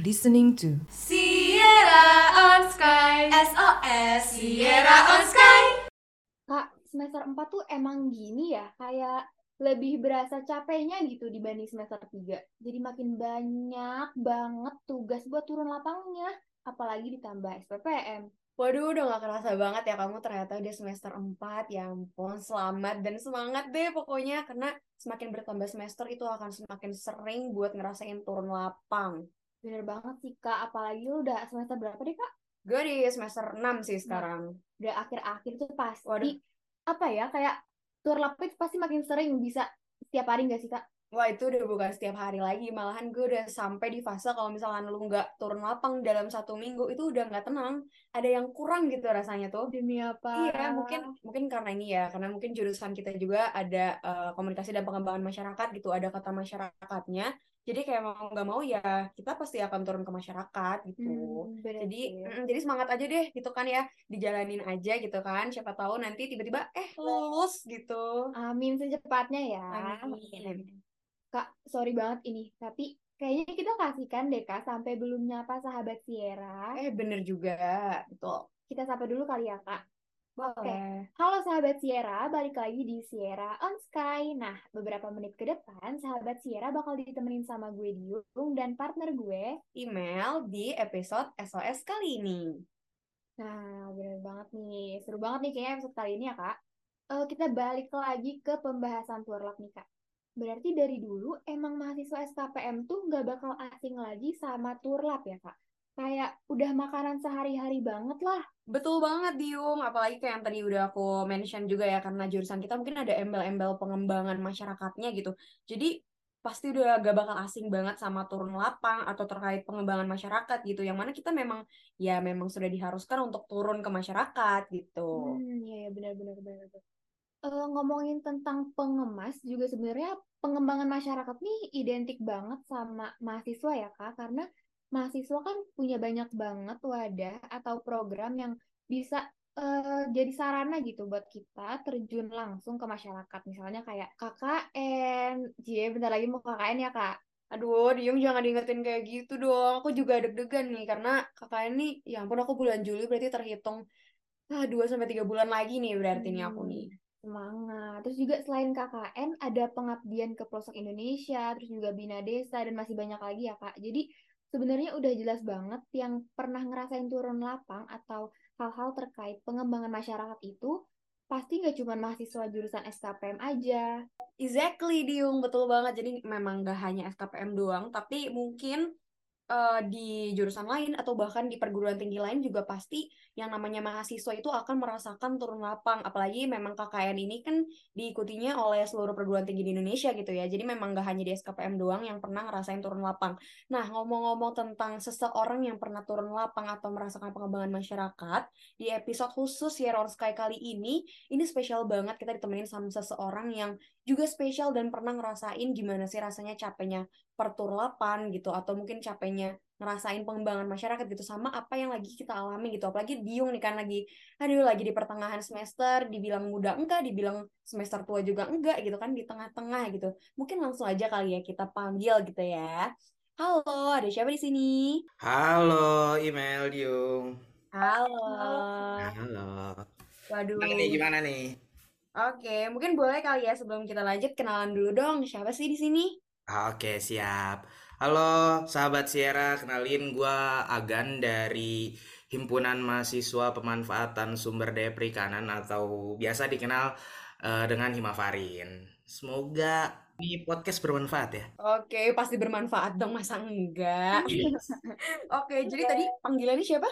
listening to Sierra on Sky SOS Sierra on Sky Kak, semester 4 tuh emang gini ya, kayak lebih berasa capeknya gitu dibanding semester 3. Jadi makin banyak banget tugas buat turun lapangnya, apalagi ditambah SPPM. Waduh, udah gak kerasa banget ya kamu ternyata udah semester 4. Ya ampun, selamat dan semangat deh pokoknya. Karena semakin bertambah semester itu akan semakin sering buat ngerasain turun lapang. Bener banget sih Kak, apalagi lu udah semester berapa deh Kak? Gue di semester 6 sih sekarang. Udah akhir-akhir tuh pasti, Waduh. apa ya, kayak tur lapang itu pasti makin sering bisa setiap hari nggak sih Kak? Wah itu udah bukan setiap hari lagi, malahan gue udah sampai di fase kalau misalkan lu nggak turun lapang dalam satu minggu itu udah nggak tenang, ada yang kurang gitu rasanya tuh. Demi apa? Iya, mungkin mungkin karena ini ya, karena mungkin jurusan kita juga ada eh, komunikasi dan pengembangan masyarakat gitu, ada kata masyarakatnya. Jadi kayak mau nggak mau ya kita pasti akan turun ke masyarakat gitu. Hmm, bener Jadi, mm, jadi semangat aja deh gitu kan ya, dijalanin aja gitu kan. Siapa tahu nanti tiba-tiba eh lulus gitu. Amin secepatnya ya. Amin. Kak, sorry banget ini, tapi kayaknya kita kasihkan deh Kak sampai belum nyapa sahabat Sierra. Eh bener juga, betul. Kita sapa dulu kali ya Kak. Boleh. Halo sahabat Sierra, balik lagi di Sierra on Sky. Nah, beberapa menit ke depan, sahabat Sierra bakal ditemenin sama gue Diung dan partner gue. Email di episode SOS kali ini. Nah, bener banget nih. Seru banget nih kayaknya episode kali ini ya Kak. Eh, kita balik lagi ke pembahasan Turlap nih Kak. Berarti dari dulu emang mahasiswa SKPM tuh nggak bakal asing lagi sama Turlap ya Kak? Kayak udah makanan sehari-hari banget lah. Betul banget, Diung. Apalagi kayak yang tadi udah aku mention juga ya, karena jurusan kita mungkin ada embel-embel pengembangan masyarakatnya gitu. Jadi pasti udah gak bakal asing banget sama turun lapang atau terkait pengembangan masyarakat gitu. Yang mana kita memang, ya memang sudah diharuskan untuk turun ke masyarakat gitu. Hmm, iya, iya benar-benar benar. Eh, ngomongin tentang pengemas juga sebenarnya pengembangan masyarakat nih identik banget sama mahasiswa ya Kak, karena mahasiswa kan punya banyak banget wadah atau program yang bisa eh, jadi sarana gitu buat kita terjun langsung ke masyarakat. Misalnya kayak KKN, Cie bentar lagi mau KKN ya Kak. Aduh, Diung jangan diingetin kayak gitu dong. Aku juga deg-degan nih, karena kakak ini, ya ampun aku bulan Juli berarti terhitung ah, 2-3 bulan lagi nih berarti nih aku nih. Semangat. Terus juga selain KKN ada pengabdian ke pelosok Indonesia, terus juga Bina Desa dan masih banyak lagi ya Kak. Jadi sebenarnya udah jelas banget yang pernah ngerasain turun lapang atau hal-hal terkait pengembangan masyarakat itu pasti nggak cuma mahasiswa jurusan SKPM aja. Exactly, Diung. Betul banget. Jadi memang gak hanya SKPM doang, tapi mungkin eh, di jurusan lain atau bahkan di perguruan tinggi lain juga pasti yang namanya mahasiswa itu akan merasakan turun lapang. Apalagi memang KKN ini kan diikutinya oleh seluruh perguruan tinggi di Indonesia gitu ya. Jadi memang gak hanya di SKPM doang yang pernah ngerasain turun lapang. Nah, ngomong-ngomong tentang seseorang yang pernah turun lapang atau merasakan pengembangan masyarakat, di episode khusus Sierra on Sky kali ini, ini spesial banget kita ditemenin sama seseorang yang juga spesial dan pernah ngerasain gimana sih rasanya capeknya perturlapan gitu atau mungkin capeknya ngerasain pengembangan masyarakat gitu sama apa yang lagi kita alami gitu. Apalagi Diung nih kan lagi aduh lagi di pertengahan semester dibilang muda enggak dibilang semester tua juga enggak gitu kan di tengah-tengah gitu. Mungkin langsung aja kali ya kita panggil gitu ya. Halo ada siapa di sini? Halo, email Diung. halo. Halo. waduh. Gimana nih, gimana nih? Oke, mungkin boleh kali ya sebelum kita lanjut kenalan dulu dong. Siapa sih di sini? Oke, siap. Halo, sahabat Sierra. Kenalin gua Agan dari Himpunan Mahasiswa Pemanfaatan Sumber Daya Perikanan atau biasa dikenal eh, dengan Himafarin. Semoga ini podcast bermanfaat ya. Oke, pasti bermanfaat dong, masa enggak? Oke, jadi tadi panggilannya siapa?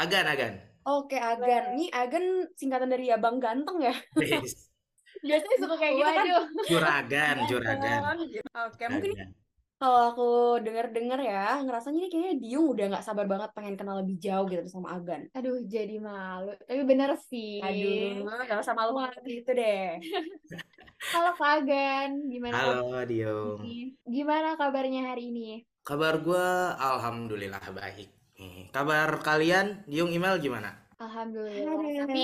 Agan, Agan. Oke, Agan. Ini Agan singkatan dari Abang Ganteng ya? Biasanya suka kayak gitu kan? Juragan, juragan. Oke, mungkin Agan. kalau aku denger-denger ya, ngerasanya ini kayaknya Diung udah nggak sabar banget pengen kenal lebih jauh gitu sama Agan. Aduh, jadi malu. Tapi bener sih. Aduh, gak usah malu banget gitu deh. Halo Kak Agan, gimana Halo, Diung. kabarnya? Gimana kabarnya hari ini? Kabar gua alhamdulillah baik. Nih, kabar kalian, Diung email gimana? Alhamdulillah. Aduh. Tapi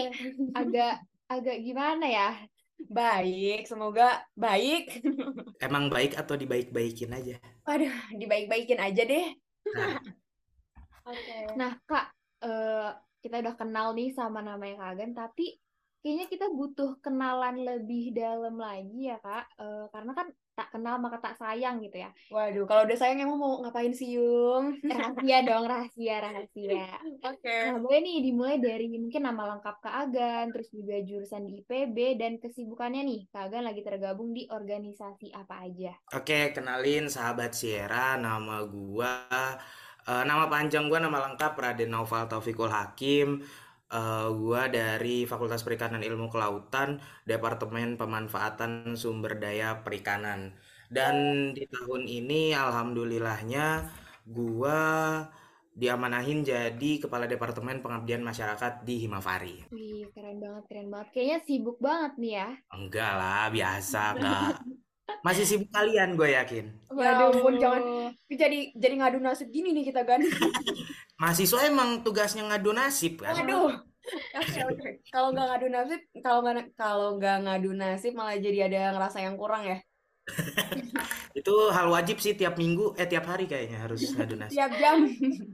agak agak gimana ya? Baik, semoga baik. Emang baik atau dibaik-baikin aja? Waduh, dibaik-baikin aja deh. Nah, Oke. Nah, Kak, eh, kita udah kenal nih sama namanya Kak Agan, tapi kayaknya kita butuh kenalan lebih dalam lagi ya, Kak. Eh, karena kan tak kenal maka tak sayang gitu ya. Waduh, kalau udah sayang emang mau ngapain sih, Yung? Rahasia dong, rahasia, rahasia. Oke. Nah, boleh nih dimulai dari mungkin nama lengkap Kak Agan, terus juga jurusan di IPB, dan kesibukannya nih, Kak Agan lagi tergabung di organisasi apa aja? Oke, kenalin sahabat Sierra, nama gua eh, nama panjang gua nama lengkap Raden Naufal Taufikul Hakim. Eh, gua dari Fakultas Perikanan Ilmu Kelautan, Departemen Pemanfaatan Sumber Daya Perikanan. Dan di tahun ini alhamdulillahnya gua diamanahin jadi Kepala Departemen Pengabdian Masyarakat di Himafari. Wih, keren banget, keren banget. Kayaknya sibuk banget nih ya. Enggak lah, biasa enggak. Masih sibuk kalian gue yakin. Ya ampun, jangan jadi jadi ngadu nasib gini nih kita kan. Mahasiswa emang tugasnya ngadu nasib kan? Waduh. Kalau nggak ngadu nasib, kalau nggak kalau nggak ngadu nasib malah jadi ada ngerasa yang kurang ya. Itu hal wajib sih tiap minggu, eh tiap hari kayaknya harus ngadu nasib. Tiap jam.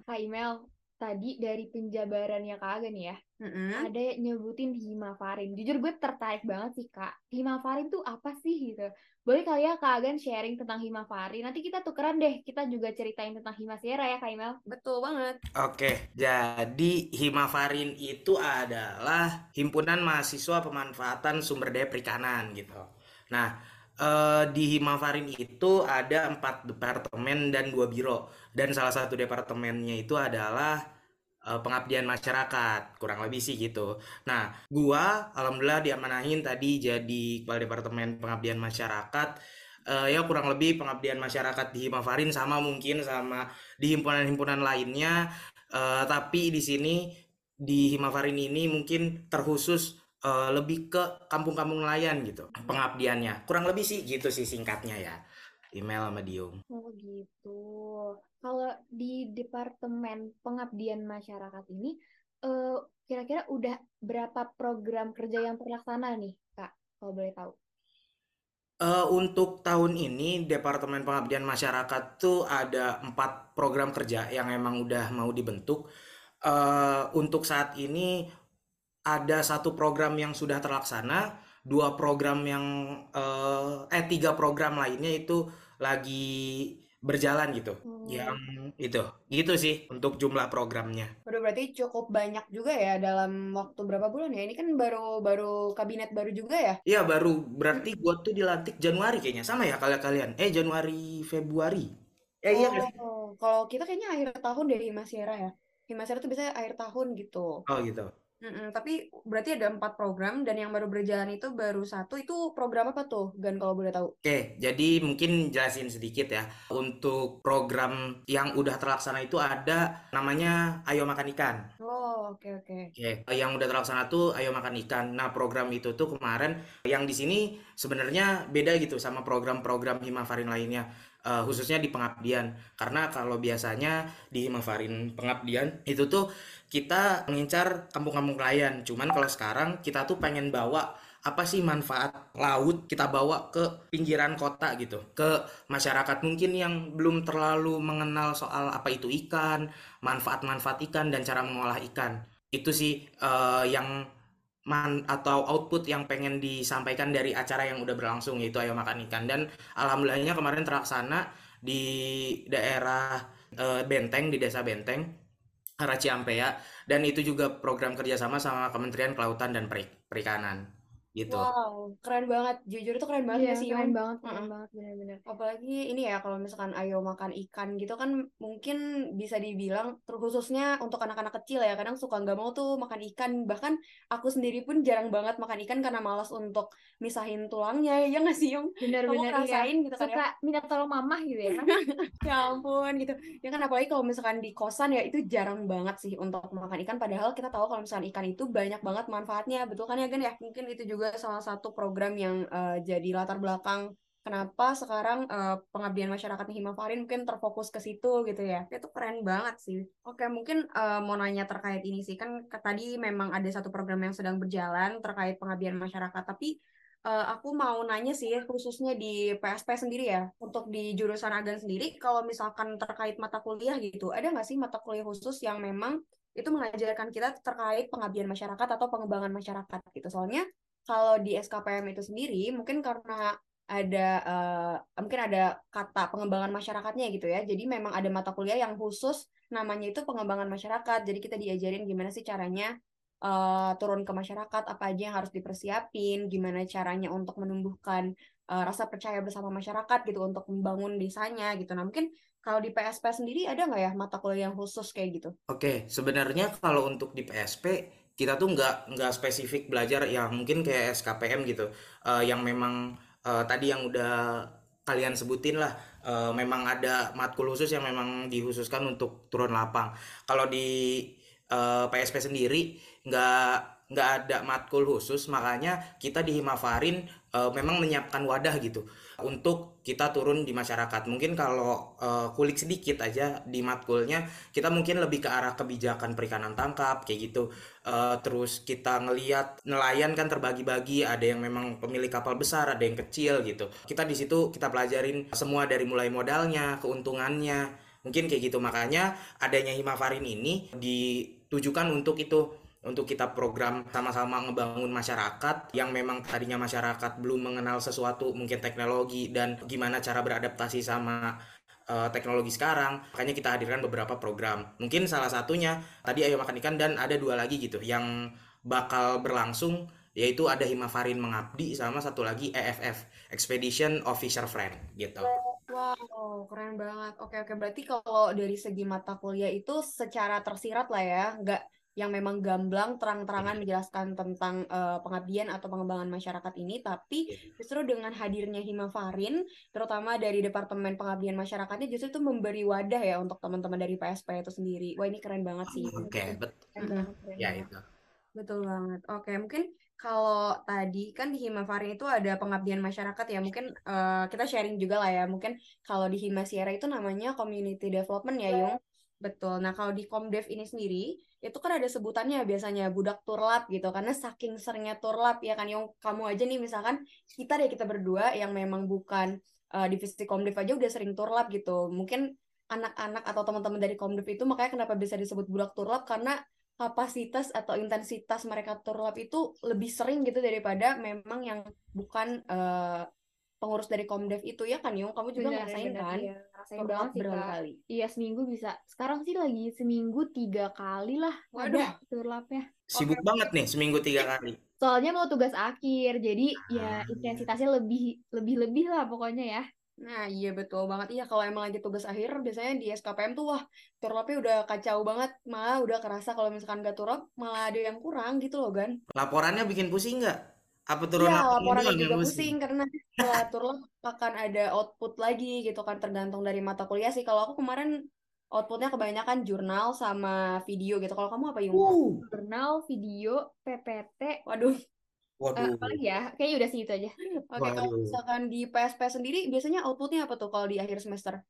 Kak Imel, tadi dari penjabarannya Kak Agan ya, Mm-mm. ada yang nyebutin Himafarin. Jujur gue tertarik banget sih Kak. Himafarin tuh apa sih gitu? Boleh kali ya Kak Agan sharing tentang Himafarin. Nanti kita tukeran deh, kita juga ceritain tentang Himasera ya Kak Imel. Betul banget. Oke, jadi Himafarin itu adalah himpunan mahasiswa pemanfaatan sumber daya perikanan gitu. Nah, eh, di Himafarin itu ada empat departemen dan dua biro. Dan salah satu departemennya itu adalah eh, pengabdian masyarakat, kurang lebih sih gitu. Nah, gua alhamdulillah diamanahin tadi jadi kepala departemen pengabdian masyarakat. Eh, ya kurang lebih pengabdian masyarakat di Himafarin sama mungkin sama di himpunan-himpunan lainnya. Eh, tapi di sini di Himafarin ini mungkin terkhusus lebih ke kampung-kampung nelayan gitu pengabdiannya. Kurang lebih sih gitu sih singkatnya ya. Email sama Diung. Oh gitu. Kalau di Departemen Pengabdian Masyarakat ini, eh, kira-kira udah berapa program kerja yang terlaksana nih Kak? Kalau boleh tahu. Eh, untuk tahun ini Departemen Pengabdian Masyarakat tuh ada empat program kerja yang emang udah mau dibentuk. Eh, untuk saat ini ada satu program yang sudah terlaksana, dua program yang eh, eh tiga program lainnya itu lagi berjalan gitu. Oh. Yang itu, gitu sih untuk jumlah programnya. Waduh, berarti cukup banyak juga ya dalam waktu berapa bulan ya? Ini kan baru baru kabinet baru juga ya? Iya baru berarti gua tuh dilantik Januari kayaknya sama ya kalian kalian. Eh Januari Februari. Eh iya nggak sih? Oh, kalau kita kayaknya akhir tahun dari Himasera ya. Himasera tuh biasanya akhir tahun gitu. Oh gitu. Mm-mm, tapi berarti ada empat program dan yang baru berjalan itu baru satu. Itu program apa tuh, Gan kalau boleh tahu? Oke, jadi mungkin jelasin sedikit ya. Untuk program yang udah terlaksana itu ada namanya Ayo Makan Ikan. Oh, oke oke. Oke, yang udah terlaksana tuh Ayo Makan Ikan. Nah, program itu tuh kemarin yang di sini sebenarnya beda gitu sama program-program Himafarin lainnya. Eh, khususnya di pengabdian. Karena kalau biasanya di Himafarin pengabdian itu tuh kita mengincar kampung-kampung nelayan. Cuman kalau sekarang kita tuh pengen bawa apa sih manfaat laut kita bawa ke pinggiran kota gitu ke masyarakat mungkin yang belum terlalu mengenal soal apa itu ikan manfaat-manfaat ikan dan cara mengolah ikan itu sih eh, yang man atau output yang pengen disampaikan dari acara yang udah berlangsung yaitu Ayo Makan Ikan. Dan alhamdulillahnya kemarin terlaksana di daerah eh, Benteng di desa Benteng arah Ciampea dan itu juga program kerjasama sama Kementerian Kelautan dan Peri- Perikanan gitu. Wow, keren banget. Jujur itu keren banget Iya, ya sih, keren banget, keren Mm-mm. banget, benar-benar. Apalagi ini ya kalau misalkan ayo makan ikan gitu kan mungkin bisa dibilang terkhususnya untuk anak-anak kecil ya kadang suka nggak mau tuh makan ikan bahkan aku sendiri pun jarang banget makan ikan karena malas untuk misahin tulangnya ya nggak sih Yung? Kamu Benar-benar iya. ngerasain gitu kan ya? Suka minta tolong mamah gitu ya kan? Ya ampun gitu. Ya kan apalagi kalau misalkan di kosan ya itu jarang banget sih untuk makan ikan padahal kita tahu kalau misalkan ikan itu banyak banget manfaatnya. Betul kan ya Gan ya? Mungkin itu juga salah satu program yang eh, jadi latar belakang kenapa sekarang eh, pengabdian masyarakat Himafarin mungkin terfokus ke situ gitu ya. Itu keren banget sih. Oke, mungkin eh, mau nanya terkait ini sih kan tadi memang ada satu program yang sedang berjalan terkait pengabdian masyarakat tapi uh, aku mau nanya sih khususnya di PSP sendiri ya untuk di jurusan agan sendiri kalau misalkan terkait mata kuliah gitu ada nggak sih mata kuliah khusus yang memang itu mengajarkan kita terkait pengabdian masyarakat atau pengembangan masyarakat gitu soalnya kalau di SKPM itu sendiri mungkin karena ada uh, mungkin ada kata pengembangan masyarakatnya gitu ya. Jadi memang ada mata kuliah yang khusus namanya itu pengembangan masyarakat. Jadi kita diajarin gimana sih caranya uh, turun ke masyarakat, apa aja yang harus dipersiapin, gimana caranya untuk menumbuhkan uh, rasa percaya bersama masyarakat gitu untuk membangun desanya gitu. Nah mungkin kalau di PSP sendiri ada nggak ya mata kuliah yang khusus kayak gitu? Oke, sebenarnya kalau untuk di PSP kita tuh nggak nggak spesifik belajar yang mungkin kayak SKPM gitu, uh, yang memang uh, tadi yang udah kalian sebutin lah uh, memang ada matkul khusus yang memang dikhususkan untuk turun lapang. Kalau di uh, PSP sendiri nggak nggak ada matkul khusus makanya kita di Himafarin uh, memang menyiapkan wadah gitu untuk kita turun di masyarakat. Mungkin kalau uh, kulik sedikit aja di matkulnya kita mungkin lebih ke arah kebijakan perikanan tangkap kayak gitu. Uh, terus kita ngeliat nelayan kan terbagi-bagi ada yang memang pemilik kapal besar ada yang kecil gitu. Kita di situ kita pelajarin semua dari mulai modalnya keuntungannya mungkin kayak gitu. Makanya adanya Himafarin ini ditujukan untuk itu untuk kita program sama-sama ngebangun masyarakat yang memang tadinya masyarakat belum mengenal sesuatu mungkin teknologi dan gimana cara beradaptasi sama uh, teknologi sekarang makanya kita hadirkan beberapa program mungkin salah satunya tadi ayo makan ikan dan ada dua lagi gitu yang bakal berlangsung yaitu ada Himafarin Mengabdi sama satu lagi EFF Expedition Officer Friend gitu. Wow, keren banget. Oke, oke. Berarti kalau dari segi mata kuliah itu secara tersirat lah ya, nggak yang memang gamblang terang-terangan menjelaskan tentang uh, pengabdian atau pengembangan masyarakat ini tapi iya. justru dengan hadirnya Himafarin terutama dari Departemen Pengabdian Masyarakatnya justru itu memberi wadah ya untuk teman-teman dari PSP itu sendiri. Wah, ini keren banget sih. Oke, okay, betul. Ya itu. Betul banget. Oke, mungkin kalau tadi kan di Himafarin itu ada pengabdian masyarakat ya mungkin uh, kita sharing juga lah ya mungkin kalau di Himasierra itu namanya community development ya Yung betul. Nah kalau di Komdev ini sendiri itu kan ada sebutannya biasanya budak turlap gitu. Karena saking seringnya turlap ya kan? Yang kamu aja nih misalkan kita deh kita berdua yang memang bukan uh, divisi komdev aja udah sering turlap gitu. Mungkin anak-anak atau teman-teman dari komdev itu makanya kenapa bisa disebut budak turlap? Karena kapasitas atau intensitas mereka turlap itu lebih sering gitu daripada memang yang bukan uh, pengurus dari Komdev itu ya kan Yung kamu juga bener, ngerasain bener, kan iya. ngerasain banget sih berapa kali iya seminggu bisa sekarang sih lagi seminggu tiga kali lah Waduh. ada turlapnya sibuk okay. banget nih seminggu tiga kali soalnya mau tugas akhir jadi ya ah. intensitasnya lebih lebih lebih lah pokoknya ya Nah, iya betul banget. Iya, kalau emang lagi tugas akhir, biasanya di SKPM tuh, wah, turlapnya udah kacau banget. Malah udah kerasa kalau misalkan gak turlap, malah ada yang kurang gitu loh, Gan. Laporannya bikin pusing nggak? Apa turun Iya, laporannya juga pusing karena setelah turun akan ada output lagi gitu kan tergantung dari mata kuliah sih. Kalau aku kemarin outputnya kebanyakan jurnal sama video gitu. Kalau kamu apa Yung? Uh. Jurnal, video, PPT. Waduh. Waduh. Uh, apalagi ya? Kayaknya udah sih itu aja. Oke, kalau misalkan di PSP sendiri biasanya outputnya apa tuh kalau di akhir semester?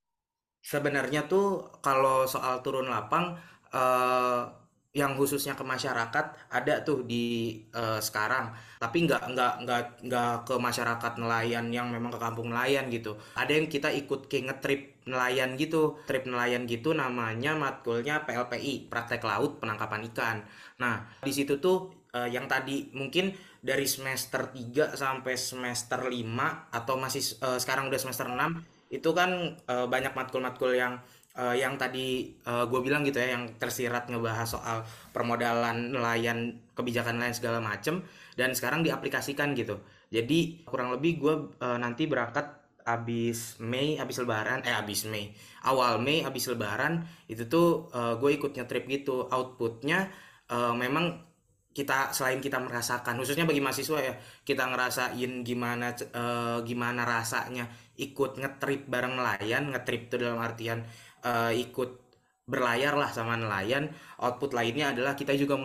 Sebenarnya tuh kalau soal turun lapang uh, yang khususnya ke masyarakat ada tuh di uh, sekarang. Tapi nggak nggak nggak nggak ke masyarakat nelayan yang memang ke kampung nelayan gitu. Ada yang kita ikut ke ngetrip nelayan gitu. Trip nelayan gitu namanya matkulnya PLPI praktek laut penangkapan ikan. Nah di situ tuh uh, yang tadi mungkin dari semester 3 sampai semester 5 atau masih uh, sekarang udah semester 6 itu kan uh, banyak matkul-matkul yang uh, yang tadi uh, eh, gue bilang gitu ya yang tersirat ngebahas soal permodalan nelayan kebijakan nelayan segala macem dan sekarang diaplikasikan gitu. Jadi kurang lebih gue uh, nanti berangkat abis Mei abis Lebaran eh abis Mei awal Mei abis Lebaran itu tuh uh, gue ikut ngetrip gitu. Outputnya uh, memang kita selain kita merasakan khususnya bagi mahasiswa ya kita ngerasain gimana uh, gimana rasanya ikut ngetrip bareng nelayan ngetrip itu dalam artian uh, ikut berlayar lah sama nelayan output lainnya adalah kita juga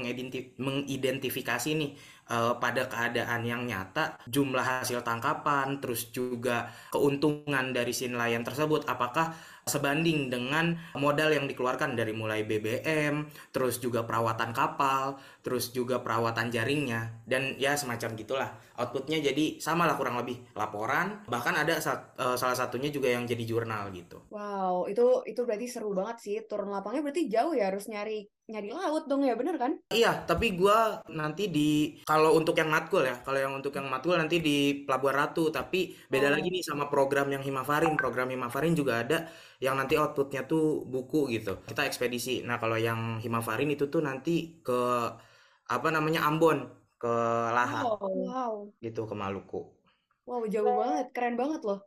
mengidentifikasi nih uh, pada keadaan yang nyata jumlah hasil tangkapan terus juga keuntungan dari si nelayan tersebut apakah sebanding dengan modal yang dikeluarkan dari mulai BBM, terus juga perawatan kapal, terus juga perawatan jaringnya, dan ya semacam gitulah. Outputnya jadi sama lah kurang lebih laporan, bahkan ada uh, salah satunya juga yang jadi jurnal gitu. Wow, itu itu berarti seru banget sih. Turun lapangnya berarti jauh ya harus nyari nyari laut dong ya bener kan? Iya, tapi gue nanti di kalau untuk yang matkul ya, kalau yang untuk yang matkul nanti di Pelabuhan Ratu, tapi beda oh. lagi nih sama program yang Himafarin. Program Himafarin juga ada yang nanti outputnya tuh buku gitu. Kita ekspedisi. Nah kalau yang Himafarin itu tuh nanti ke apa namanya Ambon ke Lahat. Wow. wow. Gitu ke Maluku. Wow jauh banget, keren banget loh.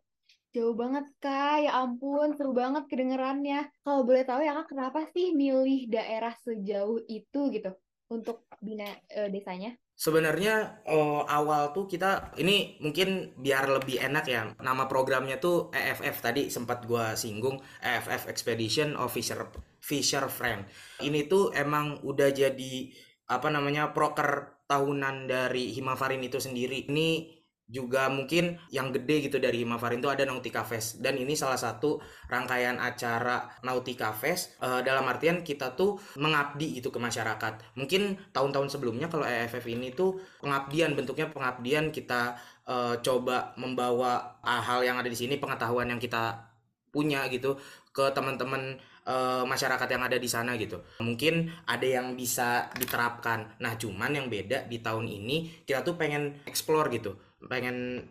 Jauh banget kak, ya ampun seru banget kedengerannya. Kalau boleh tahu ya kak, kenapa sih milih daerah sejauh itu gitu untuk bina uh, desanya? Sebenarnya uh, awal tuh kita ini mungkin biar lebih enak ya. Nama programnya tuh EFF tadi sempat gua singgung EFF Expedition Officer Fisher Friend. Ini tuh emang udah jadi apa namanya proker tahunan dari Himafarin itu sendiri. Ini juga mungkin yang gede gitu dari Himafarin itu ada Nautica Fest dan ini salah satu rangkaian acara Nautica Fest uh, dalam artian kita tuh mengabdi gitu ke masyarakat mungkin tahun-tahun sebelumnya kalau EFF ini tuh pengabdian bentuknya pengabdian kita uh, coba membawa hal yang ada di sini pengetahuan yang kita punya gitu ke teman-teman uh, masyarakat yang ada di sana gitu. Mungkin ada yang bisa diterapkan. Nah, cuman yang beda di tahun ini kita tuh pengen explore gitu pengen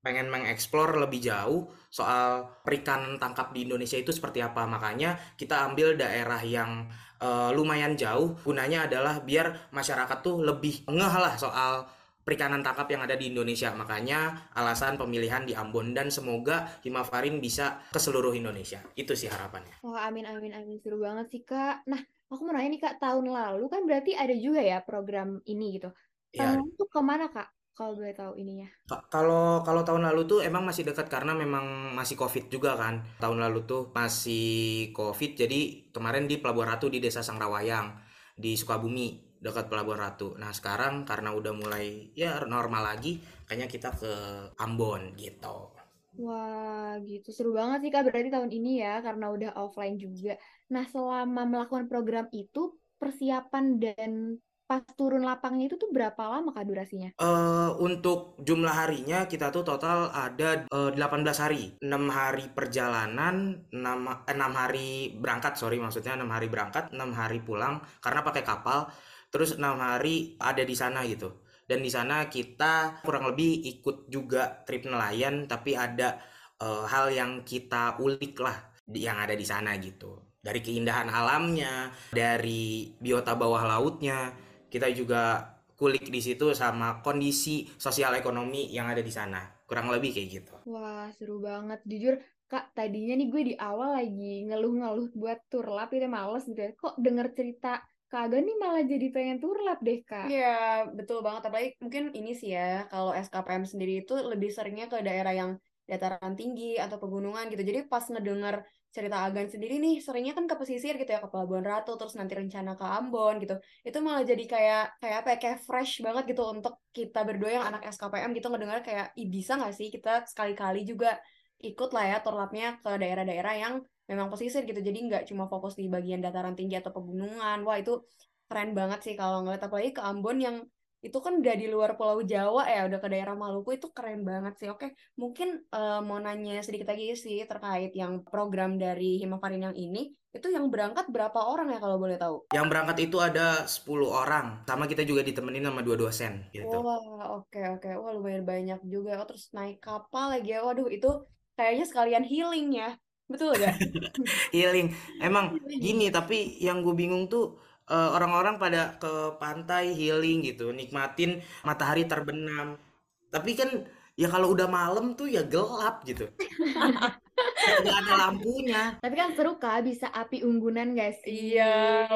pengen mengeksplor lebih jauh soal perikanan tangkap di Indonesia itu seperti apa makanya kita ambil daerah yang uh, lumayan jauh gunanya adalah biar masyarakat tuh lebih ngeh lah soal perikanan tangkap yang ada di Indonesia makanya alasan pemilihan di Ambon dan semoga Himafarin bisa ke seluruh Indonesia itu sih harapannya wah amin amin amin seru banget sih kak nah aku mau nanya nih kak tahun lalu kan berarti ada juga ya program ini gitu ya. tahun ya. itu ke mana kak kalau boleh tahu ininya. Kalau kalau tahun lalu tuh emang masih dekat karena memang masih covid juga kan. Tahun lalu tuh masih covid jadi kemarin di Pelabuhan Ratu di Desa Sangrawayang di Sukabumi dekat Pelabuhan Ratu. Nah sekarang karena udah mulai ya normal lagi, kayaknya kita ke Ambon gitu. Wah, gitu seru banget sih kak. Berarti tahun ini ya karena udah offline juga. Nah selama melakukan program itu persiapan dan pas turun lapangnya itu tuh berapa lama kak durasinya? Uh, untuk jumlah harinya kita tuh total ada uh, eh, 18 hari. 6 hari perjalanan, 6, eh, 6 hari berangkat, sorry maksudnya 6 hari berangkat, 6 hari pulang karena pakai kapal. Terus 6 hari ada di sana gitu. Dan di sana kita kurang lebih ikut juga trip nelayan tapi ada uh, hal yang kita ulik lah yang ada di sana gitu. Dari keindahan alamnya, dari biota bawah lautnya, kita juga kulik di situ sama kondisi sosial ekonomi yang ada di sana kurang lebih kayak gitu wah seru banget jujur kak tadinya nih gue di awal lagi ngeluh-ngeluh buat turlap itu males gitu ya kok denger cerita kagak nih malah jadi pengen turlap deh kak. Iya betul banget. Apalagi mungkin ini sih ya kalau SKPM sendiri itu lebih seringnya ke daerah yang dataran tinggi atau pegunungan gitu. Jadi pas ngedenger cerita Agan sendiri nih seringnya kan ke pesisir gitu ya ke Pelabuhan Ratu terus nanti rencana ke Ambon gitu. Itu malah jadi kayak kayak apa ya kayak fresh banget gitu untuk kita berdua yang anak SKPM gitu ngedengar kayak Ih, bisa nggak sih kita sekali-kali juga ikut lah ya turlapnya ke daerah-daerah yang memang pesisir gitu jadi nggak cuma fokus di bagian dataran tinggi atau pegunungan wah itu keren banget sih kalau ngeliat apalagi ke Ambon yang itu kan udah di luar Pulau Jawa ya, udah ke daerah Maluku itu keren banget sih. Oke, mungkin uh, mau nanya sedikit lagi sih terkait yang program dari Himafarin yang ini. Itu yang berangkat berapa orang ya kalau boleh tahu? Yang berangkat itu ada 10 orang. Sama kita juga ditemenin sama dua dosen gitu. Wah, oke oke. Wah, lumayan banyak juga. Oh, terus naik kapal lagi ya. Waduh, itu kayaknya sekalian healing ya. Betul gak? healing. Emang gini, tapi yang gue bingung tuh uh, orang-orang pada ke pantai healing gitu, nikmatin matahari terbenam. Tapi kan ya kalau udah malam tuh ya gelap gitu. Gak ada lampunya. Tapi kan seru kak, bisa api unggunan gak sih? Iya.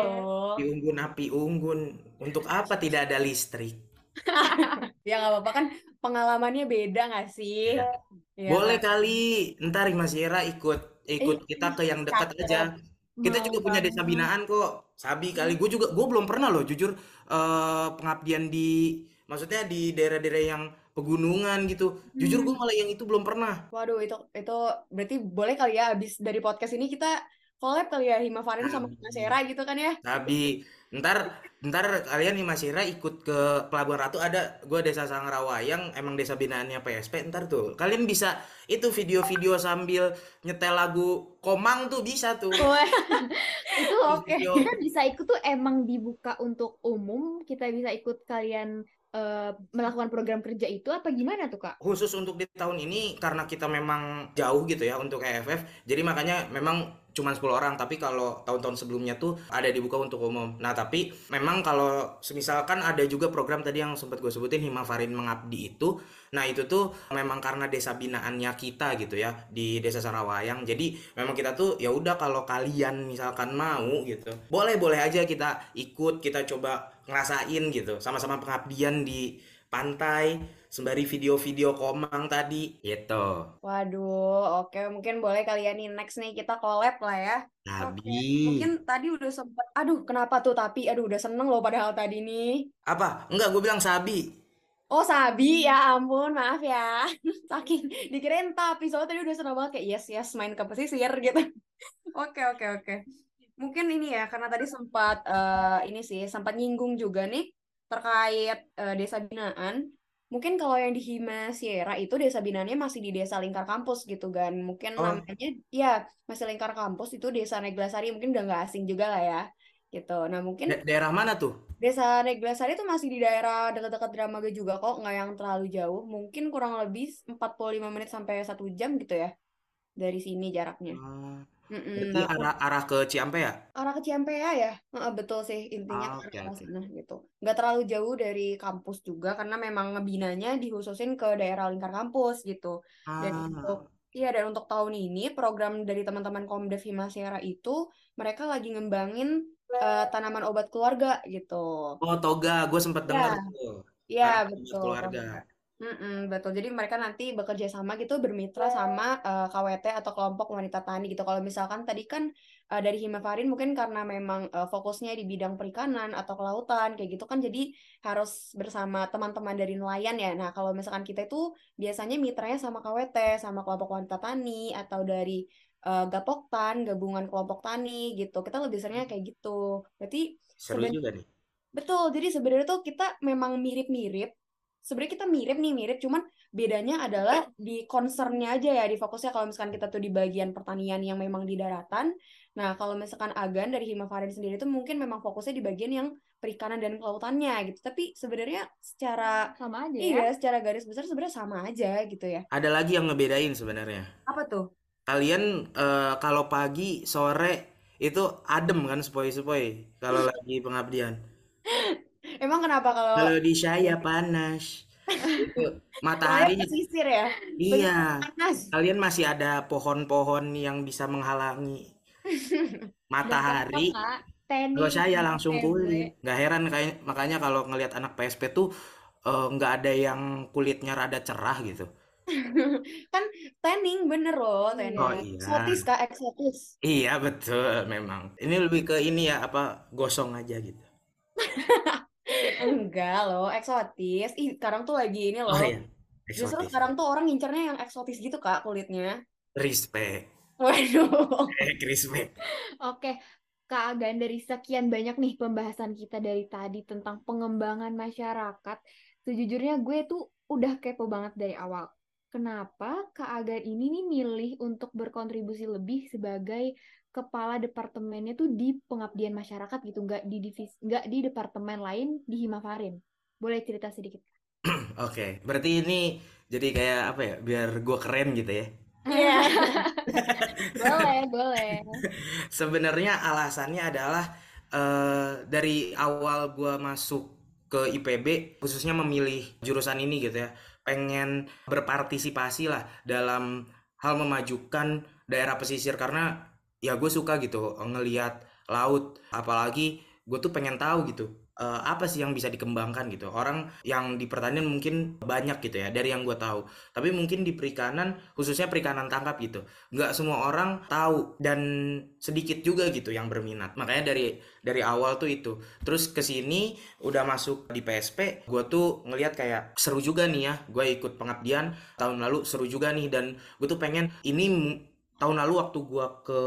Api unggun, api unggun. Untuk apa tidak ada listrik? ya nggak apa-apa kan pengalamannya beda gak sih? Ya. Ya. Boleh kali, ntar Mas Yera ikut ikut eh, kita ke yang dekat aja. Kita juga punya desa binaan kok. Sabi kali gue juga gue belum pernah loh jujur uh, pengabdian di maksudnya di daerah-daerah yang pegunungan gitu. Jujur Hmm. gue malah yang itu belum pernah. Waduh, itu itu berarti boleh kali ya abis dari podcast ini kita collab kali ya Hima Farin sama Hima Sabi, Sera gitu kan ya. sabi. Ntar, ntar kalian nih Mas Ira ikut ke Pelabuhan Ratu ada gue desa Sangrawayang emang desa binaannya PSP ntar tuh. Kalian bisa itu video-video sambil nyetel lagu Komang tuh bisa tuh. Itu Oke. video. Kita bisa ikut tuh emang dibuka untuk umum, kita bisa ikut kalian eh, melakukan program kerja itu apa gimana tuh Kak? khusus untuk di tahun ini karena kita memang jauh gitu ya untuk EFF jadi makanya memang cuma 10 orang tapi kalau tahun-tahun sebelumnya tuh ada dibuka untuk umum nah tapi memang kalau semisalkan ada juga program tadi yang sempat gue sebutin Himafarin Mengabdi itu nah itu tuh memang karena desa binaannya kita gitu ya di desa Sarawayang jadi memang kita tuh ya udah kalau kalian misalkan mau gitu boleh boleh aja kita ikut kita coba ngerasain gitu sama-sama pengabdian di pantai sembari video-video komang tadi gitu Waduh, oke mungkin boleh kalian nih next nih kita collab lah ya. Oke, Nabi mungkin tadi udah sempet, aduh kenapa tuh tapi, aduh udah seneng loh padahal tadi nih. apa enggak gue bilang sabi Oh Sabi, ya ampun, maaf ya. Saking dikirain tapi, soalnya tadi udah seneng banget kayak yes yes main ke pesisir gitu. Oke oke oke. Mungkin ini ya karena tadi sempat eh, ini sih sempat nyinggung juga nih terkait eh, desa binaan. Mungkin kalau yang di Hima Sierra itu desa binaannya masih di desa lingkar kampus gitu kan. Mungkin oh namanya ya masih lingkar kampus itu desa Neglasari mungkin udah nggak asing juga lah ya. Gitu. Nah mungkin da- daerah mana tuh Desa Neglasari itu masih di daerah dekat-dekat Dramaga juga kok, nggak yang terlalu jauh. Mungkin kurang lebih 45 menit sampai satu jam gitu ya dari sini jaraknya. Oh, Mm-mm. berarti arah arah ke Ciampea ya arah ke Ciampea ya, Heeh, betul sih intinya Ah, ke oke arah oke sana gitu. Nggak terlalu jauh dari kampus juga karena memang ngebinanya dihususin ke daerah lingkar kampus gitu. Dan untuk ah Iya, dan untuk tahun ini program dari teman-teman Komdev Himasera itu mereka lagi ngembangin eh, tanaman obat keluarga gitu. oh toga gue dengar Ya, tuh Iya, tanaman obat betul. keluarga Mm-mm, betul. Jadi mereka nanti bekerja sama gitu, bermitra sama eh, KWT atau kelompok wanita tani gitu. Kalau misalkan tadi kan eh, dari Himafarin mungkin karena memang eh, fokusnya di bidang perikanan atau kelautan kayak gitu kan, jadi harus bersama teman-teman dari nelayan ya. Nah, kalau misalkan kita itu biasanya mitranya sama KWT, sama kelompok wanita tani atau dari eh, Gapoktan, gabungan kelompok tani gitu. Kita lebih seringnya kayak gitu. Berarti seru juga nih Betul, jadi sebenarnya tuh kita memang mirip-mirip. Sebenarnya kita mirip nih, mirip, cuman bedanya adalah di concernnya aja ya, di fokusnya kalau misalkan kita tuh di bagian pertanian yang memang di daratan. Nah, kalau misalkan Agan dari Himafarin sendiri tuh mungkin memang fokusnya di bagian yang perikanan dan kelautannya gitu. Tapi sebenarnya secara, Sama aja ya. iya, secara garis besar sebenarnya sama aja gitu ya. ada lagi yang ngebedain sebenarnya Apa tuh? kalian eh, kalau pagi sore itu adem kan sepoi-sepoi kalau lagi pengabdian Emang kenapa kalau kalau di saya panas. Matahari pesisir ya? iya. Panas. kalian masih ada pohon-pohon yang bisa menghalangi matahari. Kalau saya langsung kulit. Nggak heran kayak makanya kalau ngelihat anak PSP tuh nggak ada yang kulitnya rada cerah gitu. Kan tanning bener loh, tanning. oh iya. Eksotis kak, eksotis. iya betul memang. Ini lebih ke ini ya apa gosong aja gitu Enggak loh, eksotis. Ih, sekarang tuh lagi ini oh loh. iya Justru sekarang tuh orang ngincernya yang eksotis gitu kak kulitnya. respect Waduh. eh respect Oke, Kak Agan, dari sekian banyak nih pembahasan kita dari tadi tentang pengembangan masyarakat, sejujurnya gue tuh udah kepo banget dari awal. Kenapa Kak Agan ini nih milih untuk berkontribusi lebih sebagai kepala departemennya tuh di pengabdian masyarakat gitu, nggak di divisi, nggak di departemen lain di Himafarin. Boleh cerita sedikit? Oke, berarti ini jadi kayak apa ya? Biar gue keren gitu ya. Iya. Boleh, boleh. Sebenarnya alasannya adalah eh, dari awal gue masuk ke IPB, khususnya memilih jurusan ini gitu ya, pengen berpartisipasi lah dalam hal memajukan daerah pesisir. Karena ya gue suka gitu ngeliat laut, apalagi gue tuh pengen tahu gitu uh, apa sih yang bisa dikembangkan gitu? Orang yang di pertanian mungkin banyak gitu ya dari yang gue tahu. Tapi mungkin di perikanan khususnya perikanan tangkap gitu nggak semua orang tahu dan sedikit juga gitu yang berminat. Makanya dari dari awal tuh itu. Terus ke sini udah masuk di PSP gue tuh ngelihat kayak seru juga nih ya. Gue ikut pengabdian tahun lalu seru juga nih. Dan gue tuh pengen ini tahun lalu waktu gue ke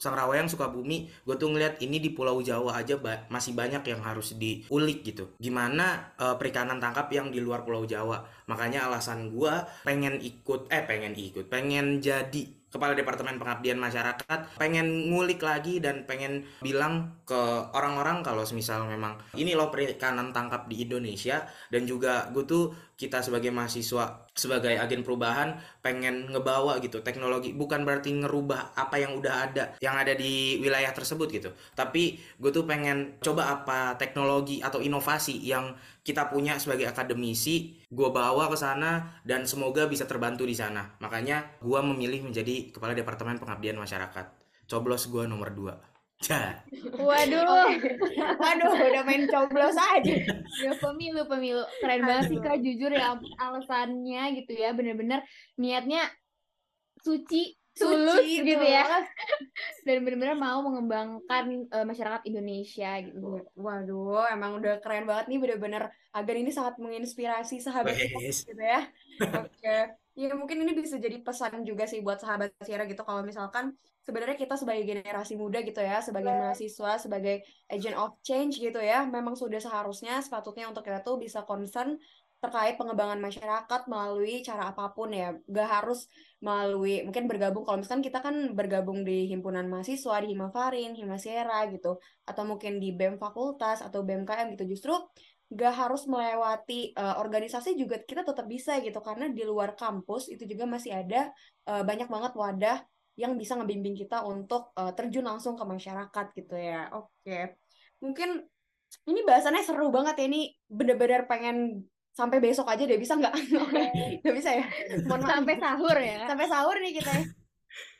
Sang Rawayang Sukabumi, gue tuh ngeliat ini di Pulau Jawa aja ba masih banyak yang harus diulik gitu. Gimana uh, perikanan tangkap yang di luar Pulau Jawa. Makanya alasan gue pengen ikut, eh pengen ikut, pengen jadi kepala departemen pengabdian masyarakat pengen ngulik lagi dan pengen bilang ke orang-orang kalau semisal memang ini loh perikanan tangkap di Indonesia dan juga gue tuh kita sebagai mahasiswa sebagai agen perubahan pengen ngebawa gitu teknologi. Bukan berarti ngerubah apa yang udah ada yang ada di wilayah tersebut gitu. Tapi gue tuh pengen coba apa teknologi atau inovasi yang kita punya sebagai akademisi gue bawa ke sana dan semoga bisa terbantu di sana. Makanya gue memilih menjadi kepala departemen pengabdian masyarakat. Coblos gue nomor 2 Ja. Waduh. Waduh, udah main coblos aja. Ya pemilu, pemilu. Keren banget sih Kak, jujur ya alasannya gitu ya. Bener-bener niatnya suci tulus Suci, gitu ya dan benar-benar mau mengembangkan uh, masyarakat Indonesia gitu Waduh, emang udah keren banget nih bener-bener agar ini sangat menginspirasi sahabat kita gitu ya. Oke. Ya mungkin ini bisa jadi pesan juga sih buat sahabat Sierra gitu. Kalau misalkan sebenarnya kita sebagai generasi muda gitu ya, sebagai mahasiswa, sebagai agent of change gitu ya, memang sudah seharusnya sepatutnya untuk kita tuh bisa concern terkait pengembangan masyarakat melalui cara apa pun ya. Gak harus melalui mungkin bergabung kalau misalkan kita kan bergabung di himpunan mahasiswa di Himafarin, Himasera gitu atau mungkin di BEM fakultas atau BMKM gitu. Justru gak harus melewati uh, organisasi juga kita tetap bisa gitu karena di luar kampus itu juga masih ada uh, banyak banget wadah yang bisa ngebimbing kita untuk uh, terjun langsung ke masyarakat gitu ya oke mungkin ini bahasannya seru banget ya ini bener-bener pengen sampai besok aja deh bisa nggak? Nggak bisa ya? Mohon. Sampai sahur ya. Sampai sahur nih kita ya.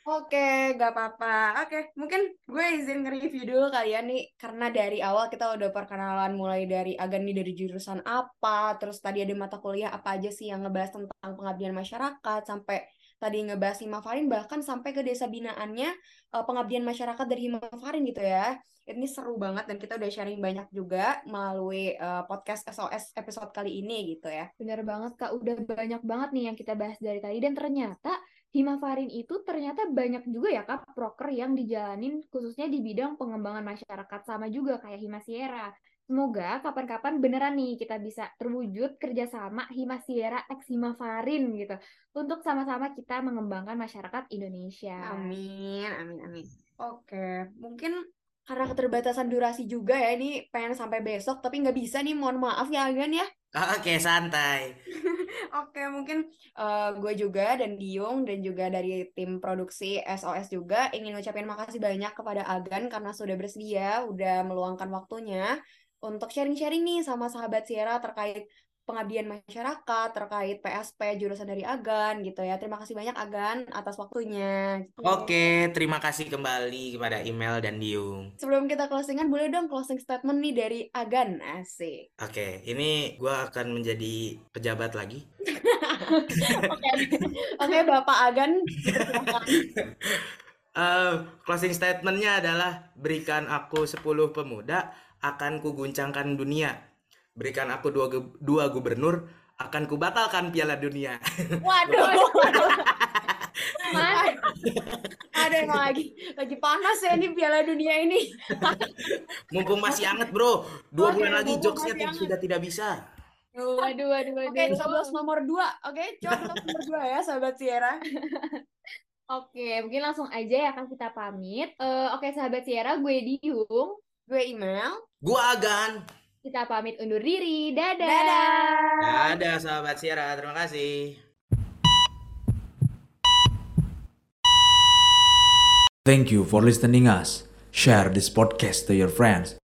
Oke, gak apa-apa. Oke, mungkin gue izin nge-review dulu kalian nih, karena dari awal kita udah perkenalan mulai dari Agan nih dari jurusan apa, terus tadi ada mata kuliah apa aja sih yang ngebahas tentang pengabdian masyarakat, sampai tadi ngebahas Himafarin, bahkan sampai ke desa binaannya uh, pengabdian masyarakat dari Himafarin gitu ya. Ini seru banget dan kita udah sharing banyak juga melalui uh, podcast SOS episode kali ini gitu ya. Bener banget Kak, udah banyak banget nih yang kita bahas dari tadi dan ternyata Himafarin itu ternyata banyak juga ya Kak proker yang dijalanin khususnya di bidang pengembangan masyarakat sama juga kayak Himasiera. Semoga kapan-kapan beneran nih kita bisa terwujud kerjasama Himasiera X Himafarin gitu untuk sama-sama kita mengembangkan masyarakat Indonesia. Amin, amin, amin. Oke, mungkin karena keterbatasan durasi juga ya ini pengen sampai besok tapi nggak bisa nih mohon maaf ya Agan ya Oke, santai. Oke, mungkin uh, gue juga dan Diung dan juga dari tim produksi SOS juga ingin ngucapin makasih banyak kepada Agan karena sudah bersedia, udah meluangkan waktunya untuk sharing-sharing nih sama sahabat Sierra terkait pengabdian masyarakat terkait PSP jurusan dari Agan gitu ya. Terima kasih banyak Agan atas waktunya. Gitu. Oke, terima kasih kembali kepada email dan Diung. Sebelum kita closingan, boleh dong closing statement nih dari Agan, asik. Oke, ini gue akan menjadi pejabat lagi. Oke, Oke, Bapak Agan. uh, closing statementnya adalah berikan aku 10 pemuda akan kuguncangkan dunia berikan aku dua, dua gubernur akan kubatalkan piala dunia waduh Mas, ada yang lagi lagi panas ya ini piala dunia ini mumpung masih anget bro dua bulan lagi jokesnya sudah tidak bisa Waduh, waduh, waduh. Oke, coblos nomor dua. Oke, coblos nomor dua ya, sahabat Sierra. Oke, mungkin langsung aja ya kan kita pamit. Uh, Oke, sahabat Sierra, gue Diung. Gue Email. Gue Agan. Kita pamit undur diri. Dadah. Dadah. Dadah, sahabat Sierra. Terima kasih. Thank you for listening us. Share this podcast to your friends.